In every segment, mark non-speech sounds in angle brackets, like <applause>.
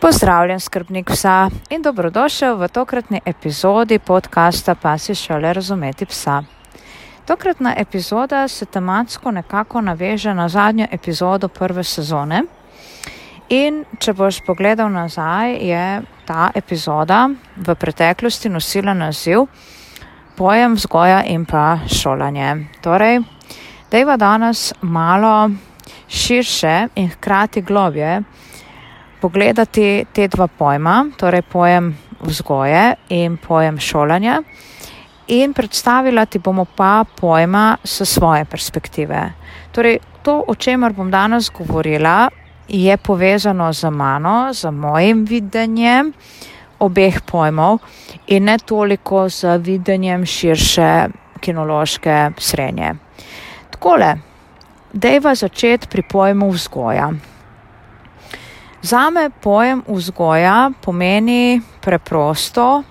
Pozdravljen, skrbnik psa in dobrodošel v tokratni epizodi podcasta Pasi šole razumeti psa. Tokratna epizoda se tematsko nekako naveže na zadnjo epizodo prve sezone. In če boš pogledal nazaj, je ta epizoda v preteklosti nosila naziv Pojem vzgoja in pa šolanje. Torej, dejva danes malo širše in hkrati globje pogledati te dva pojma, torej pojem vzgoje in pojem šolanja, in predstavila ti bomo pa pojma s svoje perspektive. Torej, to, o čemer bom danes govorila, je povezano z mano, z mojim videnjem obeh pojmov in ne toliko z videnjem širše kinološke srednje. Takole, dejva začeti pri pojmu vzgoja. Zame pojem vzgoja pomeni preprosto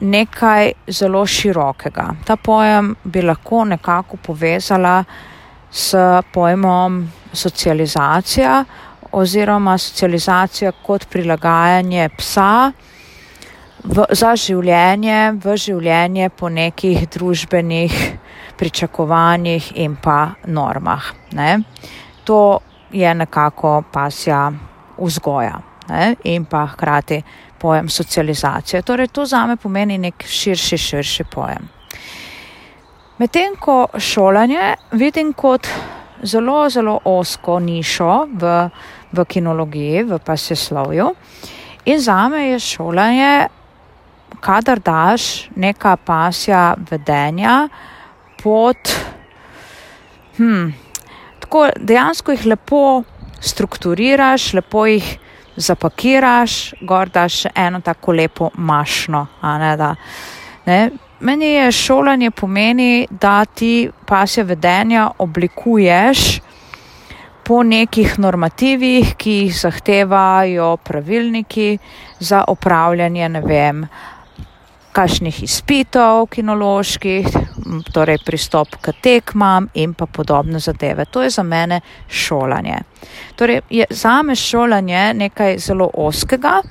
nekaj zelo širokega. Ta pojem bi lahko nekako povezala s pojmom socializacija oziroma socializacija kot prilagajanje psa v, za življenje, v življenje po nekih družbenih pričakovanjih in pa normah. Ne. To je nekako pasja vzgoja ne, in pa hkrati pojem socializacije. Torej, to zame pomeni nek širši, širši pojem. Medtem ko šolanje vidim kot zelo, zelo osko nišo v, v kinologiji, v pasjeslovju. In zame je šolanje, kadar daš neka pasja vedenja pod, hm, tako dejansko jih lepo strukturiraš, lepo jih zapakiraš, gor daš eno tako lepo mašno. Ne, da, ne. Meni je šolanje pomeni, da ti pasje vedenja oblikuješ po nekih normativih, ki jih zahtevajo pravilniki za opravljanje, ne vem, kakšnih izpitov kinoloških, torej pristop k tekmam in pa podobne zadeve. To je za mene šolanje. Torej je za me šolanje nekaj zelo oskega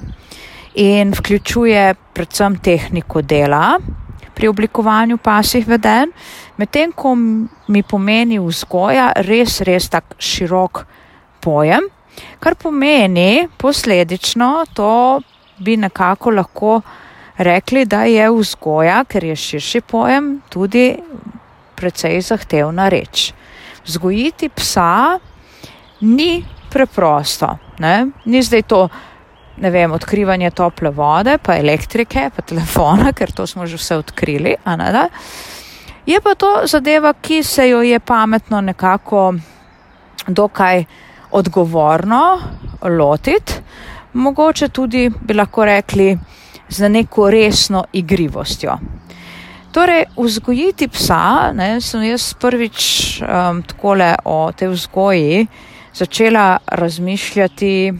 in vključuje predvsem tehniko dela pri oblikovanju pasih veden, medtem ko mi pomeni vzgoja res, res tak širok pojem, kar pomeni posledično to bi nekako lahko rekli, da je vzgoja, ker je širši pojem, tudi precej zahtevna reč. Vzgojiti psa ni preprosto. Ne? Ni zdaj to, ne vem, odkrivanje tople vode, pa elektrike, pa telefona, <laughs> ker to smo že vse odkrili. Je pa to zadeva, ki se jo je pametno nekako dokaj odgovorno lotiti, mogoče tudi bi lahko rekli, z neko resno igrivostjo. Torej, vzgojiti psa, ne, sem jaz prvič um, takole o tej vzgoji začela razmišljati,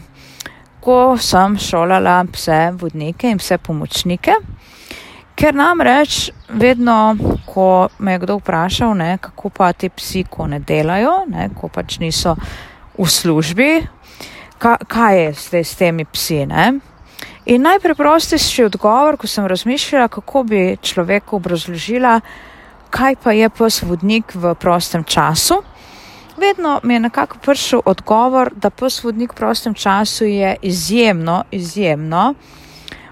ko sem šolala pse vodnike in pse pomočnike. Ker namreč vedno, ko me je kdo vprašal, ne, kako pa ti psi, ko ne delajo, ne, ko pač niso v službi, ka, kaj je zdaj s temi psi, ne, In najpreprostejši odgovor, ko sem razmišljala, kako bi človeku obrazložila, kaj pa je pes vodnik v prostem času, vedno mi je nekako prišel odgovor, da pes vodnik v prostem času je izjemno, izjemno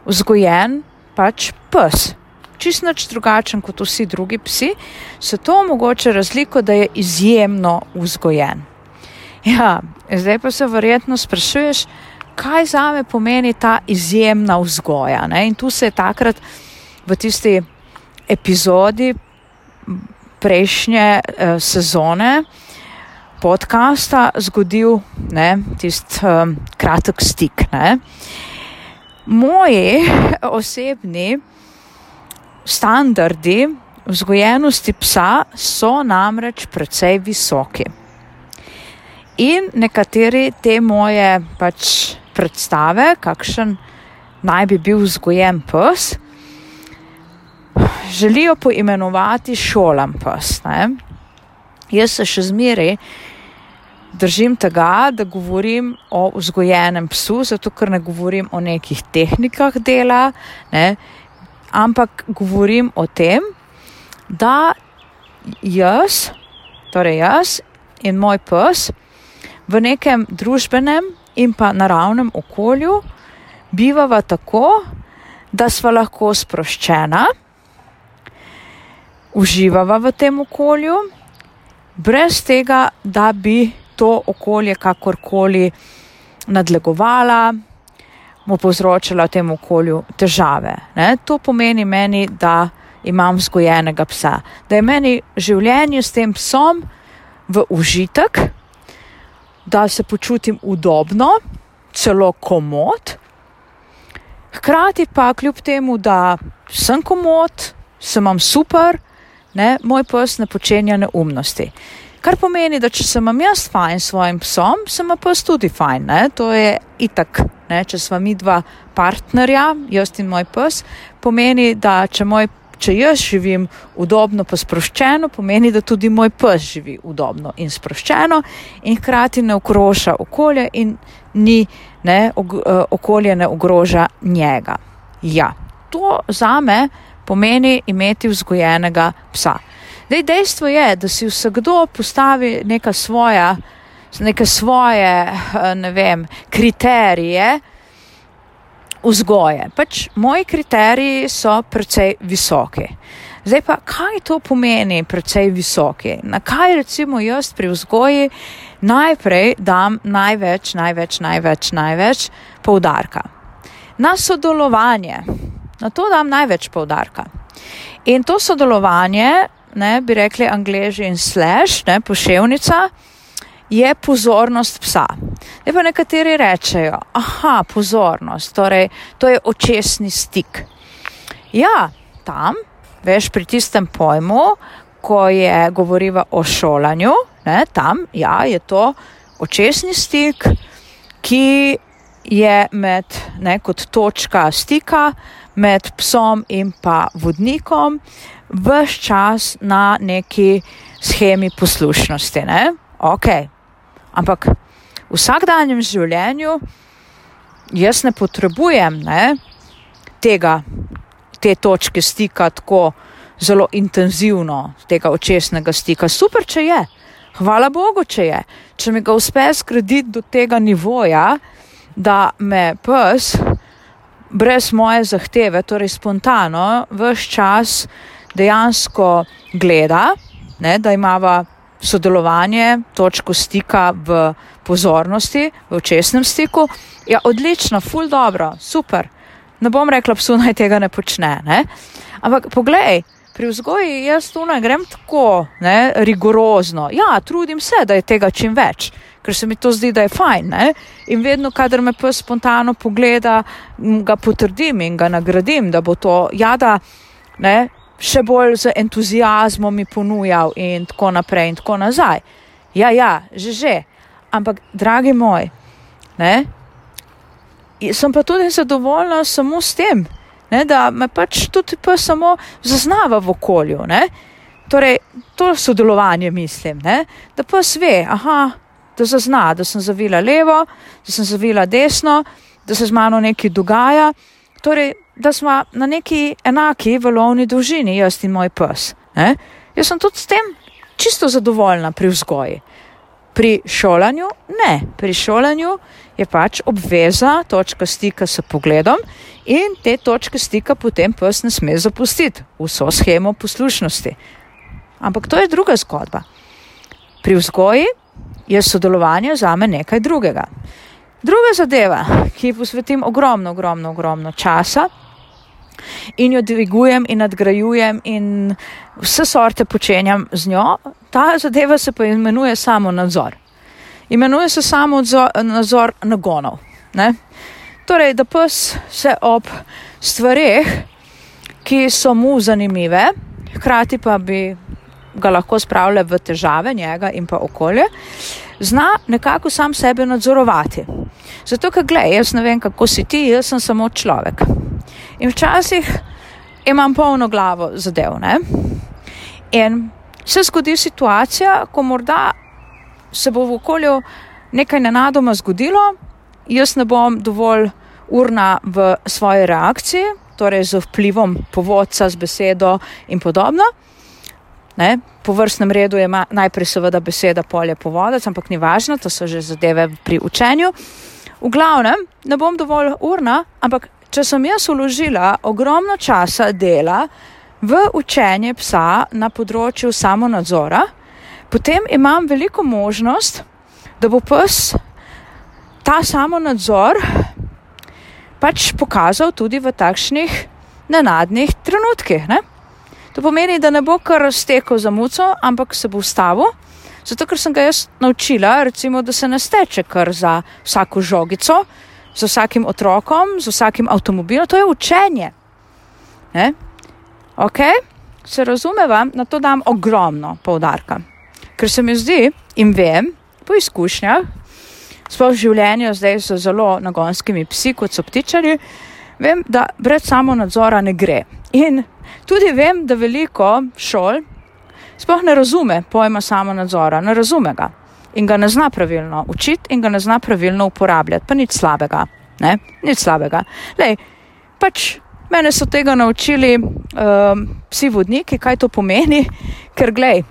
vzgojen pač pes. Čist nič drugačen kot vsi drugi psi, se to omogoča razliko, da je izjemno vzgojen. Ja, zdaj pa se verjetno sprašuješ, kaj za me pomeni ta izjemna vzgoja. Ne? In tu se je takrat v tisti epizodi prejšnje uh, sezone podcasta zgodil tisti um, kratek stik. Ne? Moji osebni standardi vzgojenosti psa so namreč precej visoki. In nekateri te moje pač predstave, kakšen naj bi bil vzgojen pes, želijo poimenovati šolam pes. Ne? Jaz se še zmeri držim tega, da govorim o vzgojenem psu, zato ker ne govorim o nekih tehnikah dela, ne, ampak govorim o tem, da jaz, torej jaz in moj pes v nekem družbenem in pa naravnem okolju bivava tako, da sva lahko sproščena, uživava v tem okolju, brez tega, da bi to okolje kakorkoli nadlegovala, mu povzročala v tem okolju težave. Ne? To pomeni meni, da imam vzgojenega psa, da je meni življenje s tem psom v užitek, da se počutim udobno, celo komod. Hkrati pa kljub temu, da sem komod, sem imam super, ne, moj pes ne počenja neumnosti. Kar pomeni, da če sem jaz fajn s svojim psom, sem pa tudi fajn. Ne? To je itak, ne? če smo mi dva partnerja, jaz in moj pes, pomeni, da če, moj, če jaz živim udobno pa sproščeno, pomeni, da tudi moj pes živi udobno in sproščeno in hkrati ne ogroža okolje in ni, ne, eh, okolje ne ogroža njega. Ja, to za me pomeni imeti vzgojenega psa. Dej, dejstvo je, da si vsakdo postavi neka svoja, neke svoje ne vem, kriterije vzgoje. Pač moji kriteriji so precej visoki. Zdaj pa, kaj to pomeni precej visoki? Na kaj recimo jaz pri vzgoji najprej dam največ, največ, največ, največ poudarka? Na sodelovanje. Na to dam največ poudarka. In to sodelovanje ne, bi rekli angleži in slash, ne, poševnica, je pozornost psa. Ne pa nekateri rečejo, aha, pozornost, torej to je očesni stik. Ja, tam, veš, pri tistem pojmu, ko je govoriva o šolanju, ne, tam, ja, je to očesni stik, ki je med, ne, kot točka stika med psom in pa vodnikom, vse čas na neki schemi poslušnosti. Ne? Ok, ampak v vsakdanjem življenju jaz ne potrebujem ne, tega, te točke stika tako zelo intenzivno, tega očesnega stika. Super, če je. Hvala Bogu, če je. Če mi ga uspe skrediti do tega nivoja, da me pes brez moje zahteve, torej spontano, vse čas dejansko gleda, ne, da imamo sodelovanje, točko stika v pozornosti, v očesnem stiku. Ja, odlično, ful dobro, super. Ne bom rekla, psu naj tega ne počne. Ne. Ampak poglej, pri vzgoji jaz tu ne grem tako ne, rigorozno. Ja, trudim se, da je tega čim več, ker se mi to zdi, da je fajn. Ne. In vedno, kadar me pa spontano pogleda, ga potrdim in ga nagradim, da bo to jada. Ne, še bolj z entuzijazmom mi ponujal in tako naprej in tako nazaj. Ja, ja, že že. Ampak, dragi moj, ne, sem pa tudi zadovoljna samo s tem, ne, da me pač tudi pa samo zaznava v okolju. Ne. Torej, to sodelovanje mislim, ne, da pa sve, aha, da zazna, da sem zavila levo, da sem zavila desno, da se z mano nekaj dogaja. Torej, da smo na neki enaki valovni dolžini, jaz in moj pes. Ne? Jaz sem tudi s tem čisto zadovoljna pri vzgoji. Pri šolanju ne, pri šolanju je pač obveza točka stika s pogledom in te točke stika potem pes ne sme zapustiti, vso schemo poslušnosti. Ampak to je druga zgodba. Pri vzgoji je sodelovanje za me nekaj drugega. Druga zadeva, ki ji posvetim ogromno, ogromno, ogromno časa, in jo dvigujem in nadgrajujem in vse sorte počenjam z njo. Ta zadeva se pa imenuje samo nadzor. Imenuje se samo nadzor nagonov. Ne? Torej, da pes se ob stvareh, ki so mu zanimive, hkrati pa bi ga lahko spravile v težave njega in pa okolje, zna nekako sam sebe nadzorovati. Zato, ker gledaj, jaz ne vem, kako si ti, jaz sem samo človek. In včasih imam polno glavo zadev. Ne? In se zgodi situacija, ko morda se bo v okolju nekaj nenadoma zgodilo, jaz ne bom dovolj urna v svoji reakciji, torej z vplivom povodca, z besedo in podobno. Ne? Po vrstnem redu je najprej seveda beseda polje povodec, ampak ni važno, to so že zadeve pri učenju. V glavnem, ne bom dovolj urna, ampak če sem jaz uložila ogromno časa dela v učenje psa na področju samonadzora, potem imam veliko možnost, da bo pes ta samonadzor pač pokazal tudi v takšnih nenadnih trenutkih. Ne? To pomeni, da ne bo kar raztekel za muco, ampak se bo ustavil. Zato, ker sem ga jaz naučila, recimo, da se ne steče kar za vsako žogico, za vsakim otrokom, za vsakim avtomobilom, to je učenje. Ne? Ok, se razume vam, na to dam ogromno poudarka. Ker se mi zdi in vem po izkušnjah, sploh v življenju, zdaj so zelo nagonskimi psi, kot so ptičari, vem, da brez samo nadzora ne gre. In tudi vem, da veliko šol sploh ne razume pojma samo nadzora, ne razume ga in ga ne zna pravilno učiti in ga ne zna pravilno uporabljati, pa nič slabega. Ne? Nič slabega. Lej, pač mene so tega naučili um, psi vodniki, kaj to pomeni, ker glej,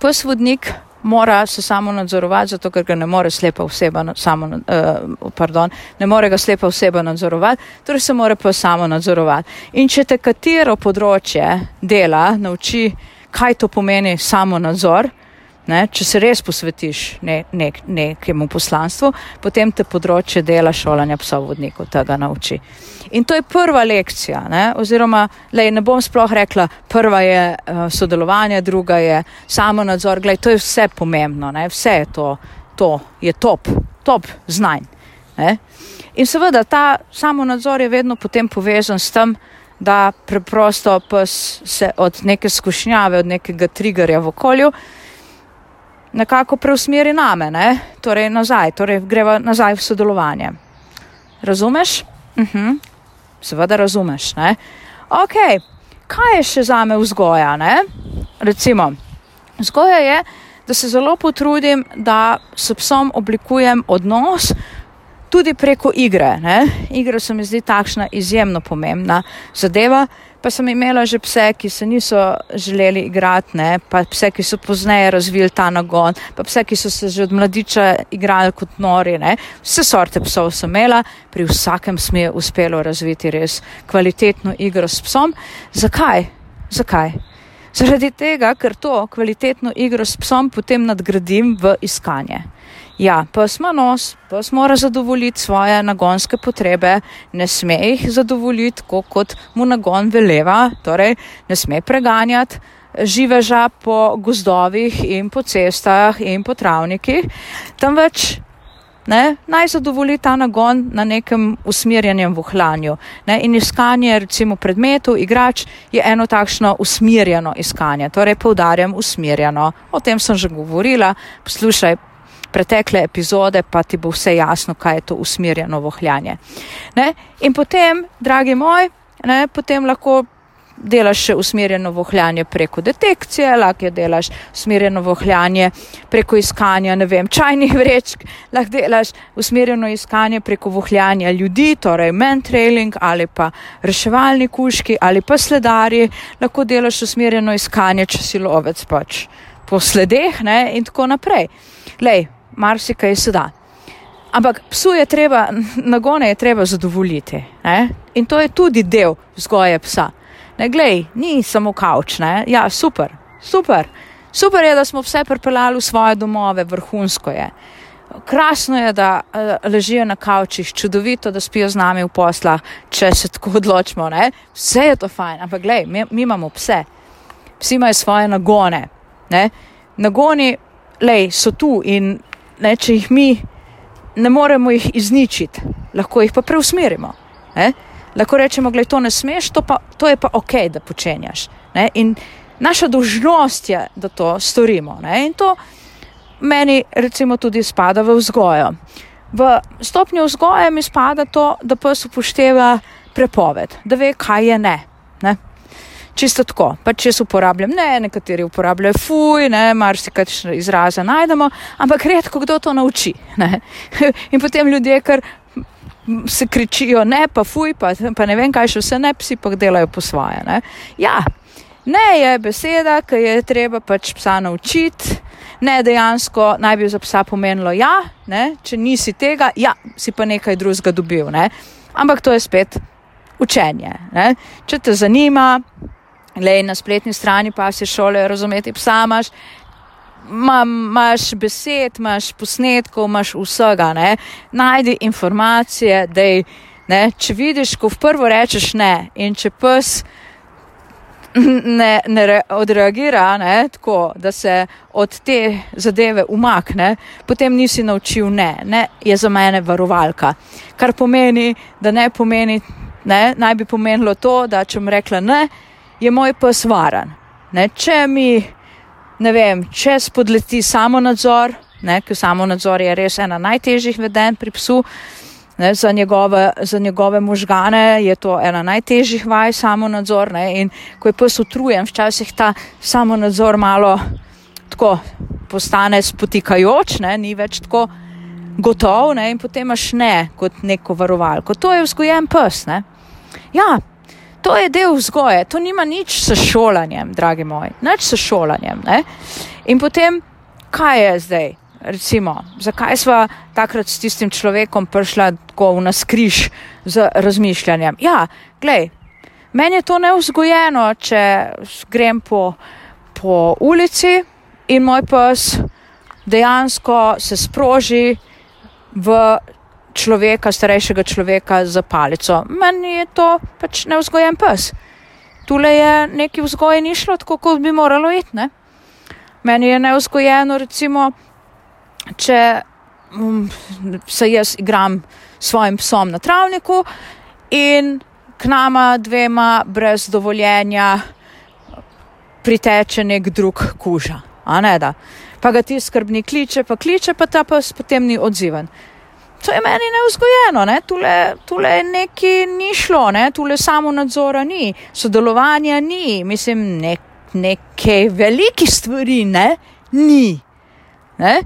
pes vodnik mora se samo nadzorovati, zato ker ga ne more slepa oseba, samo, uh, pardon, ne more ga slepa oseba nadzorovati, torej se mora pa samo nadzorovati. In če te katero področje dela nauči, kaj to pomeni samo nadzor, Ne, če se res posvetiš ne, ne, nekemu poslanstvu, potem te področje dela šolanja psov vodnikov tega nauči. In to je prva lekcija, ne, oziroma lej, ne bom sploh rekla, prva je uh, sodelovanje, druga je samo nadzor, gledaj, to je vse pomembno, ne, vse je to, to je top, top znanj. Ne. In seveda ta samo nadzor je vedno potem povezan s tem, da preprosto pes se od neke skušnjave, od nekega triggerja v okolju, nekako preusmeri name, ne? torej nazaj, torej greva nazaj v sodelovanje. Razumeš? Uh mhm. -huh. Seveda razumeš. Ne? Ok, kaj je še za me vzgoja? Ne? Recimo, vzgoja je, da se zelo potrudim, da s psom oblikujem odnos. Tudi preko igre. Ne? Igra se mi zdi takšna izjemno pomembna zadeva, Pa sem imela že pse, ki se niso želeli igrati, ne? pa pse, ki so pozneje razvili ta nagon, pa pse, ki so se že od mladiča igrali kot nori. Ne? Vse sorte psov sem imela, pri vsakem smo je uspelo razviti res kvalitetno igro s psom. Zakaj? Zakaj? Zaradi tega, ker to kvalitetno igro s psom potem nadgradim v iskanje. Ja, pes ima nos, pes mora zadovoljiti svoje nagonske potrebe, ne sme jih zadovoljiti, kot mu nagon veleva, torej ne sme preganjati živeža po gozdovih in po cestah in po travnikih, temveč ne, naj zadovolji ta nagon na nekem usmerjenem vohlanju. Ne, in iskanje recimo predmetov, igrač je eno takšno usmerjeno iskanje, torej poudarjam usmerjeno. O tem sem že govorila, poslušaj pretekle epizode, pa ti bo vse jasno, kaj je to usmerjeno vohljanje. Ne? In potem, dragi moj, ne, potem lahko delaš še usmerjeno vohljanje preko detekcije, lahko delaš usmerjeno vohljanje preko iskanja, ne vem, čajnih vrečk, lahko delaš usmerjeno iskanje preko vohljanja ljudi, torej mentrailing ali pa reševalni kuški ali pa sledari, lahko delaš usmerjeno iskanje, če si lovec pač po sledeh ne, in tako naprej. Lej, marsikaj se da. Ampak psu je treba, nagone je treba zadovoljiti. Ne? In to je tudi del vzgoje psa. Ne, glej, ni samo kavč, ne? ja, super, super. Super je, da smo vse pripeljali v svoje domove, vrhunsko je. Krasno je, da uh, ležijo na kavčih, čudovito, da spijo z nami v poslah, če se tako odločimo. Ne? Vse je to fajn, ampak glej, mi, mi imamo pse. Psi imajo svoje nagone. Ne? Nagoni, lej, so tu in ne, če jih mi ne moremo jih izničiti, lahko jih pa preusmerimo. Ne? Lahko rečemo, da to ne smeš, to, pa, to je pa ok, da počenjaš. Ne? In naša dožnost je, da to storimo. Ne? In to meni, recimo, tudi spada v vzgojo. V stopnju vzgoje mi spada to, da pes upošteva prepoved, da ve, kaj je ne. ne? Čisto tako, pač jaz uporabljam, ne, nekateri uporabljajo fuj, ne, marsikaj izraza najdemo, ampak redko kdo to nauči. Ne. <laughs> In potem ljudje, ker se kričijo, ne, pa fuj, pa, pa ne vem, kaj še vse ne, psi pa delajo po svoje. Ne. Ja, ne je beseda, ki je treba pač psa naučiti. Ne, dejansko naj bi za psa pomenilo ja, ne, če nisi tega, ja, si pa nekaj drugega dobil. Ne. Ampak to je spet učenje. Ne. Če te zanima, le na spletni strani pa se šole razumeti psa, imaš, imaš besed, imaš posnetkov, imaš vsega. Ne. Najdi informacije, da je, če vidiš, ko v prvo rečeš ne in če pes ne, ne odreagira ne, tako, da se od te zadeve umakne, potem nisi naučil ne, ne, je za mene varovalka. Kar pomeni, da ne pomeni, ne, naj bi pomenilo to, da če mu rekla ne, je moj pes varen. Ne, če mi, ne vem, če spodleti samo nadzor, ker samo nadzor je res ena najtežjih veden pri psu, Ne, za, njegove, za njegove možgane je to ena najtežjih vaj, samo nadzor. Ne, in ko je pes utrujen, včasih ta samo nadzor malo tako postane spotikajoč, ne, ni več tako gotov ne, in potem imaš ne kot neko varovalko. To je vzgojen pes. Ne. Ja, to je del vzgoje, to nima nič s šolanjem, dragi moji, nič s šolanjem. Ne. In potem, kaj je zdaj? recimo, zakaj smo takrat s tistim človekom prišli tako v nas križ z razmišljanjem. Ja, glej, meni je to neuzgojeno, če grem po, po ulici in moj pes dejansko se sproži v človeka, starejšega človeka za palico. Meni je to pač neuzgojen pes. Tule je neki vzgoj ni šlo tako, kot bi moralo iti. Ne? Meni je neuzgojeno, recimo, če um, se jaz igram s svojim psom na travniku in k nama dvema brez dovoljenja priteče nek drug kuža. Ne, pa ga ti skrbni kliče, pa kliče, pa ta pa potem ni odziven. To je meni neuzgojeno, ne? tule, tule neki ni šlo, ne? tule samo nadzora ni, sodelovanja ni, mislim, nek, neke velike stvari ne? ni. Ne?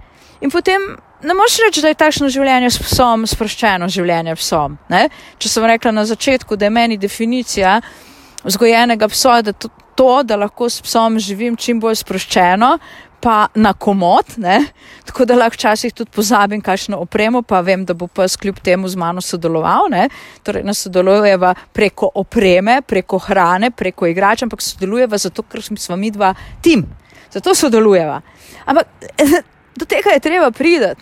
In potem ne moš reči, da je takšno življenje s psom sproščeno življenje psom. Ne? Če sem rekla na začetku, da je meni definicija vzgojenega psa, da to, to, da lahko s psom živim čim bolj sproščeno, pa na komod, ne? tako da lahko včasih tudi pozabim, kakšno opremo, pa vem, da bo pes kljub temu z mano sodeloval. Ne? Torej, ne sodelujeva preko opreme, preko hrane, preko igrač, ampak sodelujeva zato, ker smo mi dva tim. Zato sodelujeva. Ampak do tega je treba priti,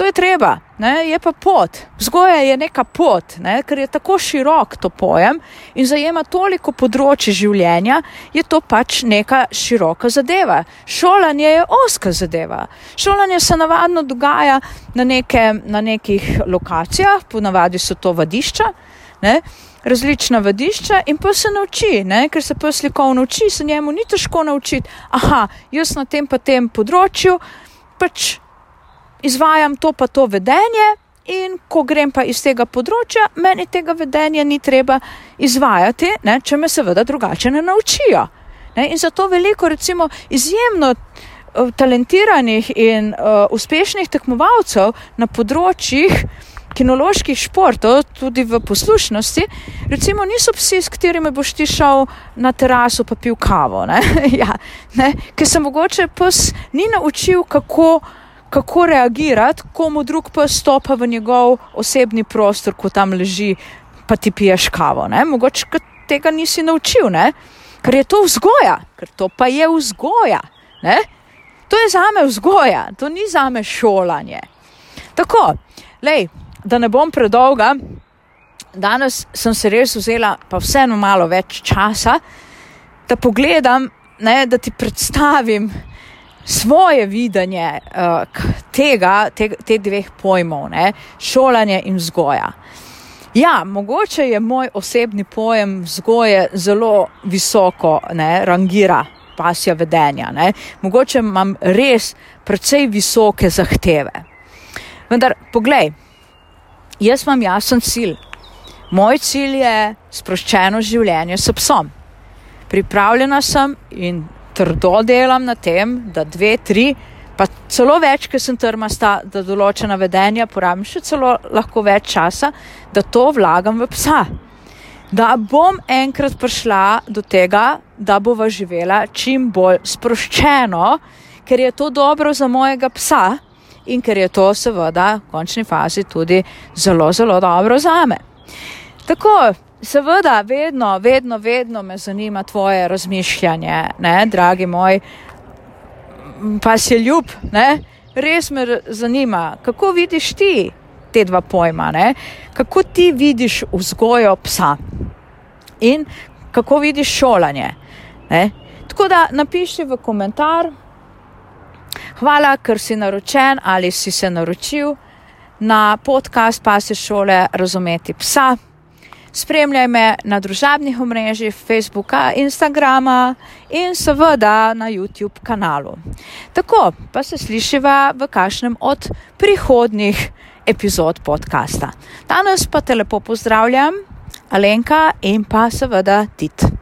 to je treba, ne? je pa pot. Vzgoja je neka pot, ne? ker je tako širok to pojem in zajema toliko področji življenja, je to pač neka široka zadeva. Šolanje je oska zadeva. Šolanje se navadno dogaja na, neke, na nekih lokacijah, ponavadi so to vadišča. Ne? Različna vadišča, in pa se nauči, ne? ker se pa slikovno uči, se njemu ni težko naučiti. Aha, jaz na tem pa tem področju, pač izvajam to pa to vedenje, in ko grem pa iz tega področja, meni tega vedenja ni treba izvajati, ne, če me seveda drugače ne naučijo. Ne, in zato veliko, recimo, izjemno uh, talentiranih in uh, uspešnih tekmovalcev na področjih, kinoloških športov, tudi v poslušnosti, recimo niso psi, s katerimi boš ti šel na teraso pa pil kavo. Ne? <laughs> ja, ne? Ker se mogoče pes ni naučil, kako, kako reagirati, komu drug pes stopa v njegov osebni prostor, ko tam leži, pa ti piješ kavo. Ne? Mogoče tega nisi naučil, ne? ker je to vzgoja, ker to pa je vzgoja. Ne? To je za me vzgoja, to ni za me šolanje. Tako, lej, da ne bom predolga, danes sem se res vzela, pa vseeno malo več časa, da pogledam, ne, da ti predstavim svoje videnje uh, tega, te, te dveh pojmov, ne, šolanje in vzgoja. Ja, mogoče je moj osebni pojem vzgoje zelo visoko, ne, rangira pasja vedenja. Ne. Mogoče imam res precej visoke zahteve. Vendar, poglej, jaz imam jasen cilj. Moj cilj je sproščeno življenje s psom. pripravljena sem in trdo delam na tem, da dve, tri, pa celo več, ker sem trmasta, da določena vedenja porabim še celo lahko več časa, da to vlagam v psa. Da bom enkrat prišla do tega, da bova živela čim bolj sproščeno, ker je to dobro za mojega psa in ker je to seveda v končni fazi tudi zelo, zelo dobro za me. Tako, seveda, vedno, vedno, vedno me zanima tvoje razmišljanje, ne, dragi moj, pa si ljub, ne, res me zanima, kako vidiš ti te dva pojma, ne, kako ti vidiš vzgojo psa in kako vidiš šolanje. Ne. Tako da napiši v komentar, hvala, ker si naročen ali si se naročil na podcast Pase šole Razumeti psa. Spremljaj me na družabnih omrežjih Facebooka, Instagrama in seveda na YouTube kanalu. Tako pa se slišiva v kakšnem od prihodnih epizod podcasta. Danes pa te lepo pozdravljam, Alenka in pa seveda Tit.